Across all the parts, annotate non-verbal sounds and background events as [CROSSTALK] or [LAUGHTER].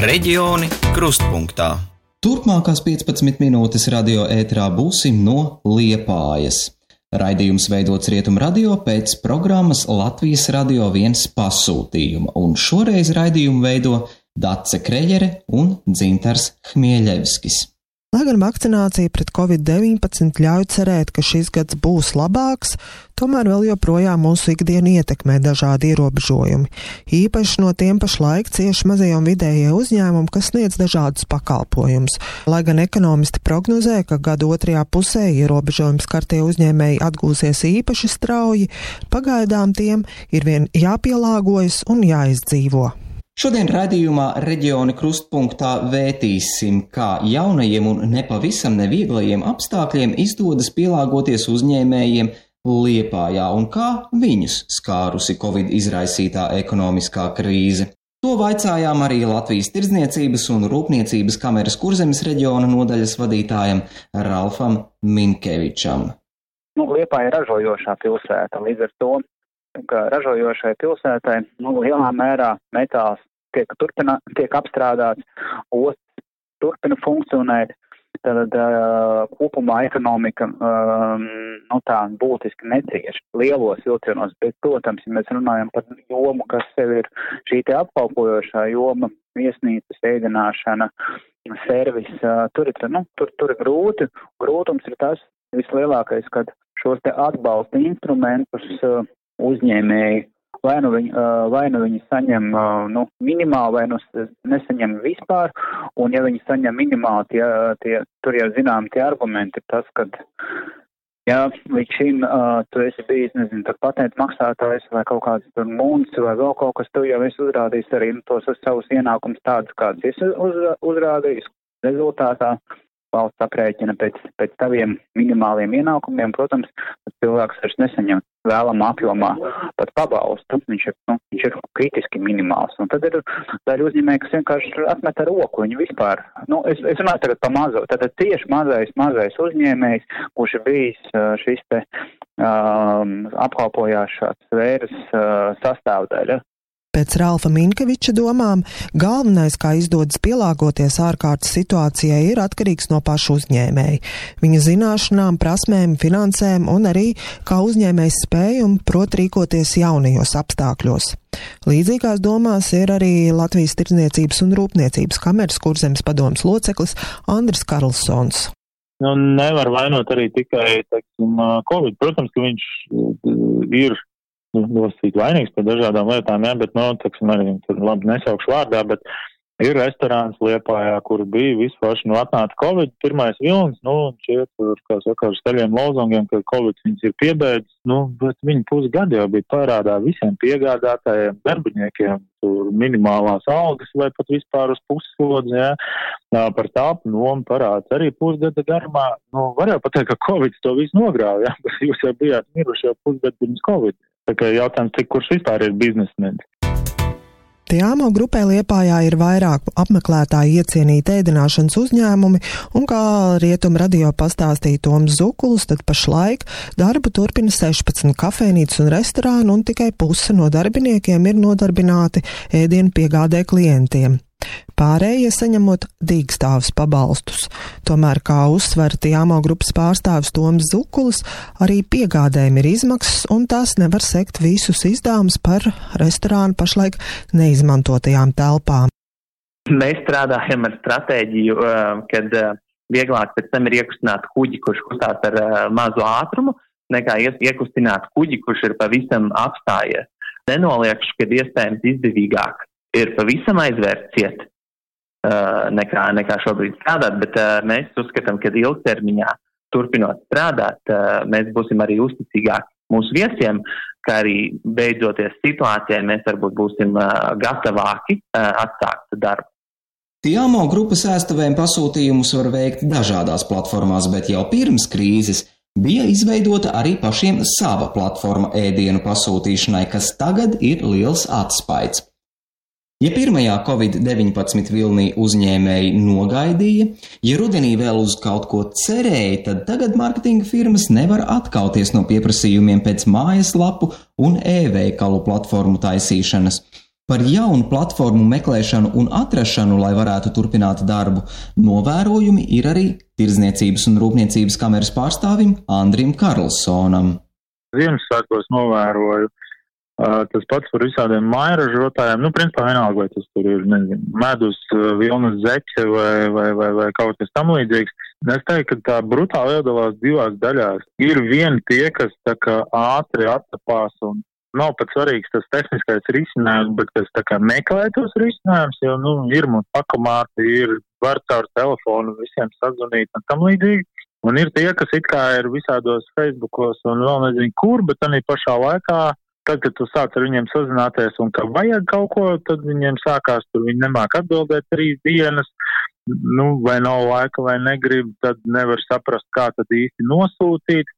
Reģioni krustpunktā. Turpmākās 15 minūtes radio ētrā būsim no Liepājas. Raidījums veidots Rietumu radio pēc programmas Latvijas radio viens pasūtījuma, un šoreiz raidījumu veido Dace Krejere un Dzintars Hmieļevskis. Lai gan vakcinācija pret covid-19 ļauj cerēt, ka šis gads būs labāks, tomēr vēl joprojām mūsu ikdienu ietekmē dažādi ierobežojumi. Īpaši no tiem pašlaik cieši mazie un vidējie uzņēmumi, kas sniedz dažādus pakalpojumus. Lai gan ekonomisti prognozē, ka gada otrajā pusē ierobežojums kartie uzņēmēji atgūsies īpaši strauji, pagaidām tiem ir vien jāpielāgojas un jāizdzīvo. Šodien raidījumā reģioni krustpunktā vētīsim, kā jaunajiem un nepavisam nevieglajiem apstākļiem izdodas pielāgoties uzņēmējiem Liepājā un kā viņus skārusi Covid izraisītā ekonomiskā krīze. To vaicājām arī Latvijas Tirdzniecības un Rūpniecības kameras kurzemes reģiona nodaļas vadītājam Ralfam Minkevičam. Nu, Liepā ir ražojošā pilsēta, līdz ar to, ka ražojošai pilsētai nu, lielā mērā metāls tiek, turpina, tiek apstrādāts, ostas turpina funkcionēt. Tad uh, kopumā ekonomika um, nu, tā būtiski necieš lielos vilcienos, bet, protams, ja mēs runājam par jomu, kas sev ir šī te apkalpojošā joma, viesnīcas ēdināšana, servis, uh, tur, ir, nu, tur, tur ir grūti. Grūtums ir tas vislielākais, kad šos te atbalsta instrumentus uh, uzņēmēji vai nu viņi, vai nu viņi saņem nu, minimāli, vai nu nesaņem vispār, un ja viņi saņem minimāli, tie, tie, tur jau zinām tie argumenti tas, ka, ja līdz šim uh, tu esi bijis, nezinu, tad patentu maksātājs vai kaut kāds tur mūns vai vēl kaut kas, tu jau esi uzrādījis arī nu, tos savus ienākumus tādus, kādus esi uz, uzrādījis. Rezultātā valsts aprēķina pēc, pēc taviem minimāliem ienākumiem, protams, cilvēks vairs nesaņem vēlamā apjomā pat pabalstu. Viņš ir, nu, viņš ir kritiski minimāls. Un tad ir daļa uzņēmēji, kas vienkārši atmet ar roku. Viņi vispār, nu, es, es runāju tagad par mazo, tātad tieši mazais, mazais uzņēmējs, kurš ir bijis šis te um, apkalpojāšās sfēras uh, sastāvdaļa. Pēc Ralfa Minkeviča domām, galvenais, kā izdodas pielāgoties ārkārtas situācijai, ir atkarīgs no paša uzņēmēja, viņa zināšanām, prasmēm, finansēm un arī kā uzņēmējs spēja un prot rīkoties jaunajos apstākļos. Līdzīgās domās ir arī Latvijas Tirdzniecības un Rūpniecības kameras kurzemes padomas loceklis Andris Karlsons. Nu, nevar vainot arī tikai, teiksim, Covid. Protams, ka viņš ir nu, nosīt vainīgs par dažādām lietām, jā, bet, nu, teksim, arī tur labi nesaukšu vārdā, bet ir restorāns Liepājā, kur bija vispār, nu, atnāca Covid, pirmais vilnis, nu, šie tur, kā saka, ar staļiem lozongiem, ka Covid viņas ir piebeidzis, nu, bet viņi pusgadu jau bija parādā visiem piegādātājiem, darbiniekiem, tur minimālās algas vai pat vispār uz puslodzi, jā, par tāpu nomu parāds arī pusgada garumā, nu, var jau pateikt, ka Covid to visu nogrāva, jā, [LAUGHS] bet jūs jau bijāt miruši jau pusgadu pirms Covid. Tā kā jautājums, cik kurš vispār ir biznesmenis. Tiāmo grupē Liepājā ir vairāk apmeklētāji iecienīti ēdināšanas uzņēmumi, un kā rietum radio pastāstīja Toms Zukuls, tad pašlaik darbu turpina 16 kafēnītes un restorānu, un tikai puse no darbiniekiem ir nodarbināti ēdienu piegādē klientiem pārējie saņemot dīkstāvus pabalstus. Tomēr, kā uzsver Tiāmo grupas pārstāvis Toms Zukulis, arī piegādēm ir izmaksas un tās nevar sekt visus izdevumus par restorānu pašlaik neizmantotajām telpām. Mēs strādājam ar stratēģiju, uh, kad uh, vieglāk pēc tam ir iekustināt kuģi, kurš kustās ar uh, mazu ātrumu, nekā iekustināt kuģi, kurš ir pavisam apstājies. Nenoliekšu, ka iespējams izdevīgāk ir pavisam aizvērts ciet uh, nekā, nekā šobrīd strādāt, bet uh, mēs uzskatām, ka ilgtermiņā turpinot strādāt, uh, mēs būsim arī uzticīgāki mūsu viesiem, kā arī beidzoties situācijai, mēs varbūt būsim gatavāki atsākt darbu. Tiamo grupas ēstavēm pasūtījumus var veikt dažādās platformās, bet jau pirms krīzes bija izveidota arī pašiem sava platforma ēdienu pasūtīšanai, kas tagad ir liels atspaids. Ja pirmajā Covid-19 vilnī uzņēmēji nogaidīja, ja rudenī vēl uz kaut ko cerēja, tad tagad mārketinga firmas nevar atkauties no pieprasījumiem pēc mājaslapu un e-veikalu platformu taisīšanas. Par jaunu platformu meklēšanu un atrašanu, lai varētu turpināt darbu, novērojumi ir arī Tirzniecības un Rūpniecības kameras pārstāvim Andrim Karlsonam. Ziemassvētkos novēroju tas pats par visādiem mairažotājiem. Nu, principā vienalga, vai tas tur ir, nezinu, medus, vilnas zeķe vai, vai, vai, vai kaut kas tam līdzīgs. Es teiktu, ka tā brutāli iedalās divās daļās. Ir vieni tie, kas tā kā ātri attapās un nav pat svarīgs tas tehniskais risinājums, bet kas tā kā meklē tos risinājumus, jo, nu, ir mums pakamāti, ir var caur telefonu visiem sazvanīt un tam līdzīgi. Un ir tie, kas it kā ir visādos Facebookos un vēl nezinu kur, bet arī pašā laikā, tad, kad tu sāc ar viņiem sazināties un ka vajag kaut ko, tad viņiem sākās tur, viņi nemāk atbildēt trīs dienas, nu, vai nav laika, vai negrib, tad nevar saprast, kā tad īsti nosūtīt.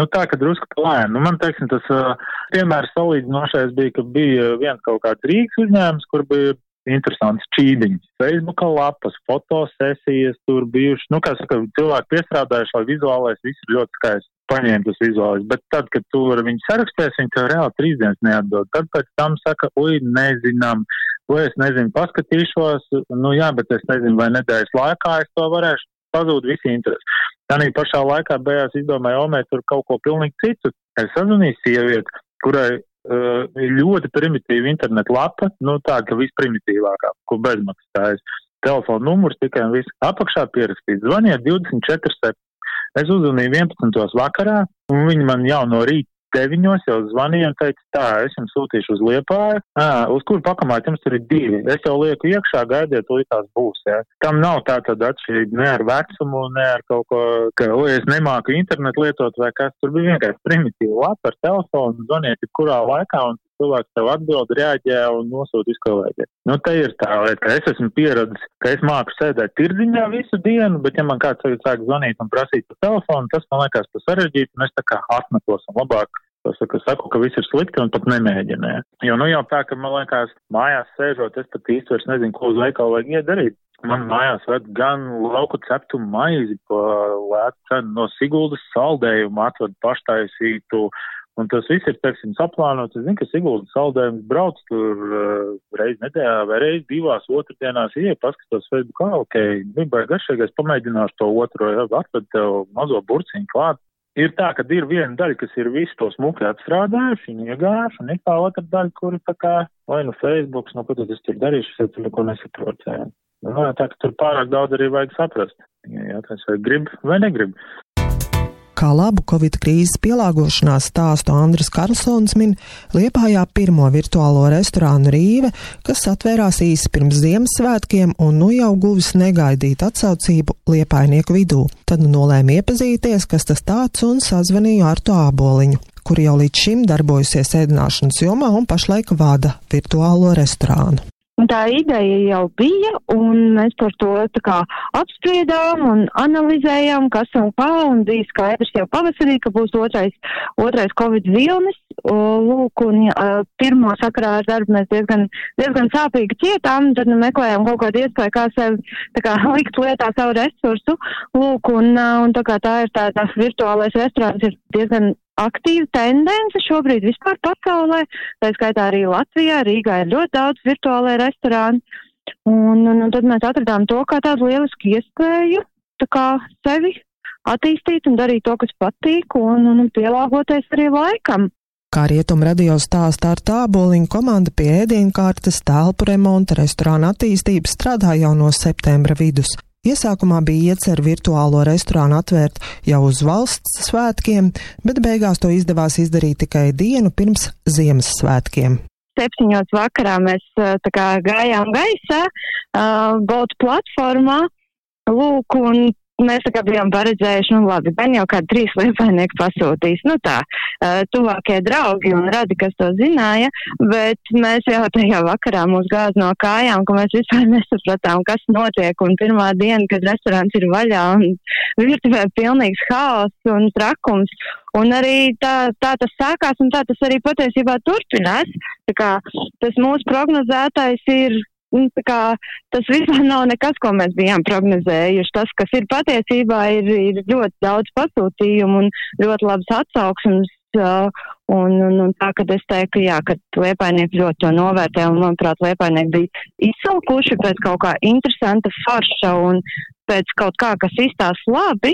Nu, tā, ka drusku plēni. Nu, man, teiksim, tas uh, piemērs salīdzinošais bija, ka bija viens kaut kāds Rīgas uzņēmums, kur bija interesants čīdiņš. Facebooka lapas, fotosesijas tur bijušas. Nu, kā saka, cilvēki piestrādājuši, lai vizuālais viss ir ļoti skaists. Paņēma tas vizuālais, bet tad, kad tu ar viņu sarakstēsi, viņi tev reāli trīs dienas neatdod. Tad pēc tam saka, ui, nezinām, vai es nezinu, paskatīšos, nu jā, bet es nezinu, vai nedēļas laikā es to varēšu. Pazūd visi interesi. Tanī pašā laikā beigās izdomāja Omē tur kaut ko pilnīgi citu. Es sazvanīju sievieti, kurai uh, ļoti primitīva interneta lapa, nu tā, ka visprimitīvākā, ko bezmaksas tājas. Telefona numurs tikai un viss apakšā pierakstīts. Zvaniet 24 7. Es uzzvanīju 11. vakarā, un viņi man jau no rīta deviņos jau zvanīja un teica, tā, es jums sūtīšu uz Liepāju, ā, uz kuru pakamāt jums tur ir divi. Es jau lieku iekšā, gaidiet, līdz tās būs, jā. Tam nav tā tad atšķirība ne ar vecumu, ne ar kaut ko, ka, o, es nemāku internetu lietot vai kas, tur bija vienkārši primitīva lapa ar telefonu, zvaniet, kurā laikā un cilvēks tev atbild, reaģē un nosūta izkolēģi. Nu, te ir tā lieta, es esmu pieradis, ka es māku sēdēt tirdziņā visu dienu, bet ja man kāds tagad sāk zvanīt un prasīt pa telefonu, tas man liekas pa sarežģīti, un es tā kā atmetos un labāk Es saku, saku, ka viss ir slikti un pat nemēģināju. Jo nu jau tā, ka man liekas, mājās sēžot, es pat īsti vairs nezinu, ko uz veikalu vajag iedarīt. Man mājās ved gan lauku ceptu maizi lētu cenu no Siguldas saldējumu, atved paštaisītu Un tas viss ir, teiksim, saplānots. Es zinu, ka Siguldas saldējums brauc tur uh, reiz nedēļā vai reiz divās otrdienās, ieja paskatos Facebook, kā, ok, bija garšīgais, pamēģināšu to otro, ja, atved tev mazo burciņu klāt. Ir tā, ka ir viena daļa, kas ir visu to smuki atstrādājuši un iegājuši, un ir tā otra daļa, kur ir tā kā, vai nu Facebooks, nu, ko tad es tur darīšu, es tur neko nesaprotu. Nu, tā, ka tur pārāk daudz arī vajag saprast. Jā, tas vai grib vai negrib. Kā labu Covid krīzes pielāgošanās stāstu Andris Karlsons min Liepājā pirmo virtuālo restorānu Rīve, kas atvērās īsi pirms Ziemassvētkiem un nu jau guvis negaidīt atsaucību Liepājnieku vidū. Tad nu nolēma iepazīties, kas tas tāds un sazvanīju ar to āboliņu kur jau līdz šim darbojusies ēdināšanas jomā un pašlaik vada virtuālo restorānu. Un tā ideja jau bija, un mēs par to kā, apspriedām un analizējām, kas un kā, un bija skaidrs jau pavasarī, ka būs otrais, otrais Covid vilnis. Lūk, un uh, pirmo sakarā ar darbu mēs diezgan, diezgan sāpīgi cietām, tad nu, meklējām kaut kādu iespēju, kā sev kā, [LAUGHS] likt lietā savu resursu. Lūk, un, uh, un tā tā ir tā, tās virtuālais restorāns ir diezgan aktīva tendence šobrīd vispār pasaulē, tā skaitā arī Latvijā, Rīgā ir ļoti daudz virtuālai restorāni. Un, un, un tad mēs atradām to kā tādu lielisku iespēju tā kā sevi attīstīt un darīt to, kas patīk un, un, pielāgoties arī laikam. Kā rietuma radio stāstā ar tāboliņu komanda pie ēdienkārtas, telpu remonta, restorāna attīstības strādā jau no septembra vidus. Iesākumā bija iecer virtuālo restorānu atvērt jau uz valsts svētkiem, bet beigās to izdevās izdarīt tikai dienu pirms Ziemassvētkiem. Septiņos vakarā mēs kā, gājām gaisā, uh, Bolt platformā, lūk, un mēs tā kā bijām paredzējuši, nu labi, ben jau kādi trīs liepainieki pasūtīs, nu tā, uh, tuvākie draugi un radi, kas to zināja, bet mēs jau tajā vakarā mūs gāz no kājām, ka mēs vispār nesapratām, kas notiek, un pirmā diena, kad restorāns ir vaļā un virtuvē pilnīgs haoss un trakums, un arī tā, tā tas sākās, un tā tas arī patiesībā turpinās, tā kā tas mūsu prognozētais ir Nu, kā, tas vispār nav nekas, ko mēs bijām prognozējuši. Tas, kas ir patiesībā, ir, ir ļoti daudz pasūtījumu un ļoti labas atsauksmes. Uh, Un, un, un tā, kad es teiktu, jā, ka liepainieki ļoti to novērtē, un manuprāt, liepainieki bija izsalkuši pēc kaut kā interesanta farša un pēc kaut kā, kas izstāsta labi,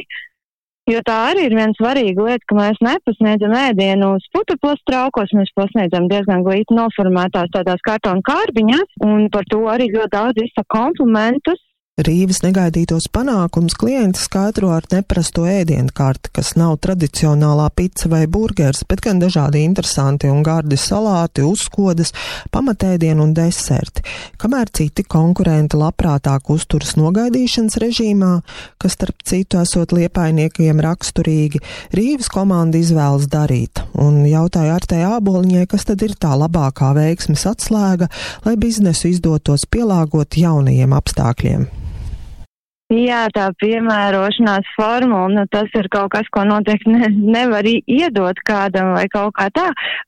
Jo tā arī ir viena svarīga lieta, ka mēs nepasniedzam ēdienu uz putekļa traukos, mēs pasniedzam diezgan glīti noformētās tādās kartona kārbiņās, un par to arī ļoti daudz izsaka komplimentus. Rīves negaidītos panākums klienti skaidro ar neprasto ēdienu karti, kas nav tradicionālā pica vai burgers, bet gan dažādi interesanti un gardi salāti, uzkodas, pamatēdienu un deserti, kamēr citi konkurenti labprātāk uzturas nogaidīšanas režīmā, kas starp citu esot liepainiekiem raksturīgi, Rīves komanda izvēlas darīt, un jautāja Artē Āboliņai, kas tad ir tā labākā veiksmes atslēga, lai biznesu izdotos pielāgot jaunajiem apstākļiem. Jā, tā piemērošanās formula, nu, tas ir kaut kas, ko noteikti ne, nevar iedot kādam vai kaut kā tā,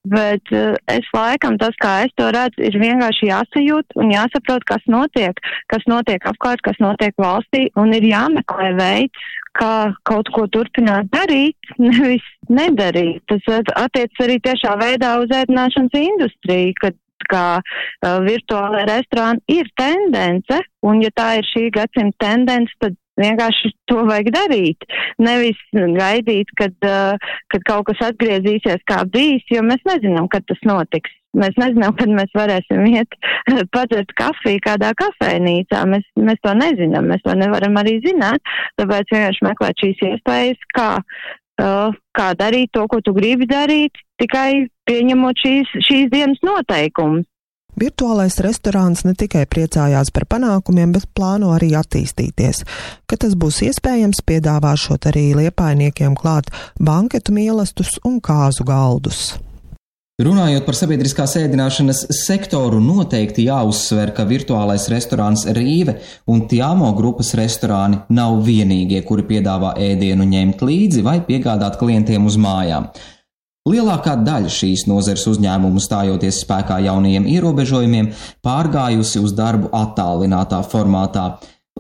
bet uh, es laikam tas, kā es to redzu, ir vienkārši jāsajūt un jāsaprot, kas notiek, kas notiek apkārt, kas notiek valstī, un ir jāmeklē veids, kā kaut ko turpināt darīt, [LAUGHS] nevis nedarīt. Tas attiec arī tiešā veidā uz ēdināšanas industriju, kad kā uh, virtuālai restorāni ir tendence, un ja tā ir šī gadsimta tendence, tad vienkārši to vajag darīt. Nevis gaidīt, kad, uh, kad kaut kas atgriezīsies kā bijis, jo mēs nezinām, kad tas notiks. Mēs nezinām, kad mēs varēsim iet [LAUGHS] padzert kafiju kādā kafejnīcā. Mēs, mēs to nezinām, mēs to nevaram arī zināt. Tāpēc vienkārši meklēt šīs iespējas, kā, uh, kā darīt to, ko tu gribi darīt, tikai pieņemot šīs, šīs dienas noteikumus. Virtuālais restorāns ne tikai priecājās par panākumiem, bet plāno arī attīstīties. Kad tas būs iespējams, piedāvāšot arī liepainiekiem klāt banketu mīlestus un kāzu galdus. Runājot par sabiedriskās ēdināšanas sektoru, noteikti jāuzsver, ka virtuālais restorāns Rīve un Tiamo grupas restorāni nav vienīgie, kuri piedāvā ēdienu ņemt līdzi vai piegādāt klientiem uz mājām. Lielākā daļa šīs nozares uzņēmumu stājoties spēkā jaunajiem ierobežojumiem pārgājusi uz darbu attālinātā formātā,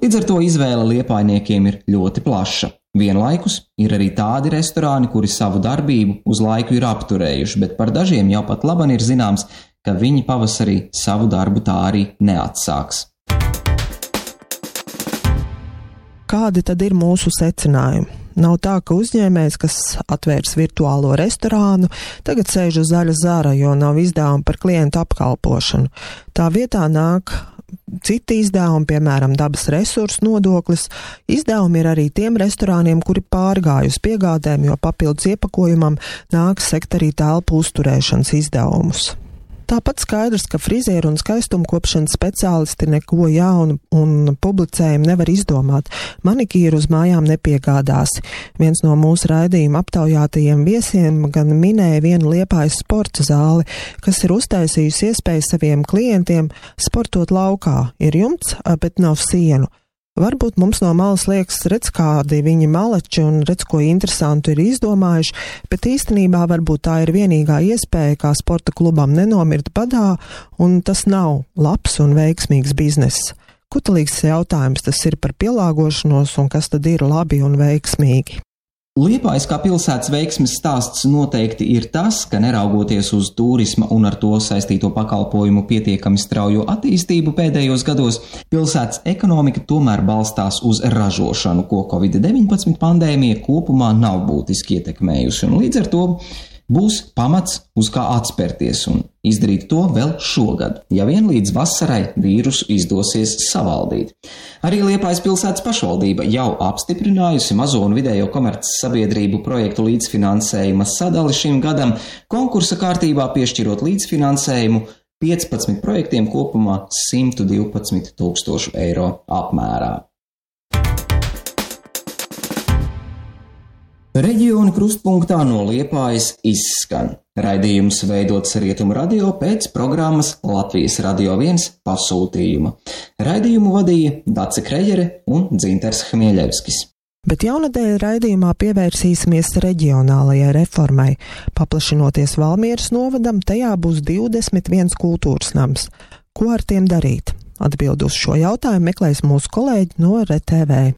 līdz ar to izvēle liepainiekiem ir ļoti plaša. Vienlaikus ir arī tādi restorāni, kuri savu darbību uz laiku ir apturējuši, bet par dažiem jau pat laban ir zināms, ka viņi pavasarī savu darbu tā arī neatsāks. Kādi tad ir mūsu secinājumi? Nav tā, ka uzņēmējs, kas atvērs virtuālo restorānu, tagad sēž uz zaļa zara, jo nav izdevuma par klientu apkalpošanu. Tā vietā nāk citi izdevumi, piemēram, dabas resursu nodoklis. Izdevumi ir arī tiem restorāniem, kuri pārgāj uz piegādēm, jo papildus iepakojumam nāks sekt arī telpu uzturēšanas izdevumus. Tāpat skaidrs, ka frizieru un skaistumkopšanas speciālisti neko jaunu un publicējumu nevar izdomāt. Manikīru uz mājām nepiegādās. Viens no mūsu raidījuma aptaujātajiem viesiem gan minēja vienu liepājas sporta zāli, kas ir uztaisījusi iespēju saviem klientiem sportot laukā. Ir jumts, bet nav sienu. Varbūt mums no malas liekas, redz, kādi viņi malači un redz, ko interesantu ir izdomājuši, bet īstenībā varbūt tā ir vienīgā iespēja, kā sporta klubam nenomirt badā, un tas nav labs un veiksmīgs bizness. Kutelīgs jautājums tas ir par pielāgošanos un kas tad ir labi un veiksmīgi. Liepājas kā pilsētas veiksmes stāsts noteikti ir tas, ka neraugoties uz turisma un ar to saistīto pakalpojumu pietiekami straujo attīstību pēdējos gados, pilsētas ekonomika tomēr balstās uz ražošanu, ko Covid-19 pandēmija kopumā nav būtiski ietekmējusi, un līdz ar to būs pamats, uz kā atspērties un izdarīt to vēl šogad, ja vien līdz vasarai vīrusu izdosies savaldīt. Arī Liepājas pilsētas pašvaldība jau apstiprinājusi mazo un vidējo komerces sabiedrību projektu līdzfinansējuma sadali šim gadam, konkursa kārtībā piešķirot līdzfinansējumu 15 projektiem kopumā 112 tūkstošu eiro apmērā. Reģiona krustpunktā no Liepājas izskan. Raidījums veidots Rietumu radio pēc programmas Latvijas Radio 1 pasūtījuma. Raidījumu vadīja Dace Krejere un Dzinters Hmieļevskis. Bet jaunadēļ raidījumā pievērsīsimies reģionālajai reformai. Paplašinoties Valmieras novadam, tajā būs 21 kultūras nams. Ko ar tiem darīt? Atbildu uz šo jautājumu meklēs mūsu kolēģi no RTV.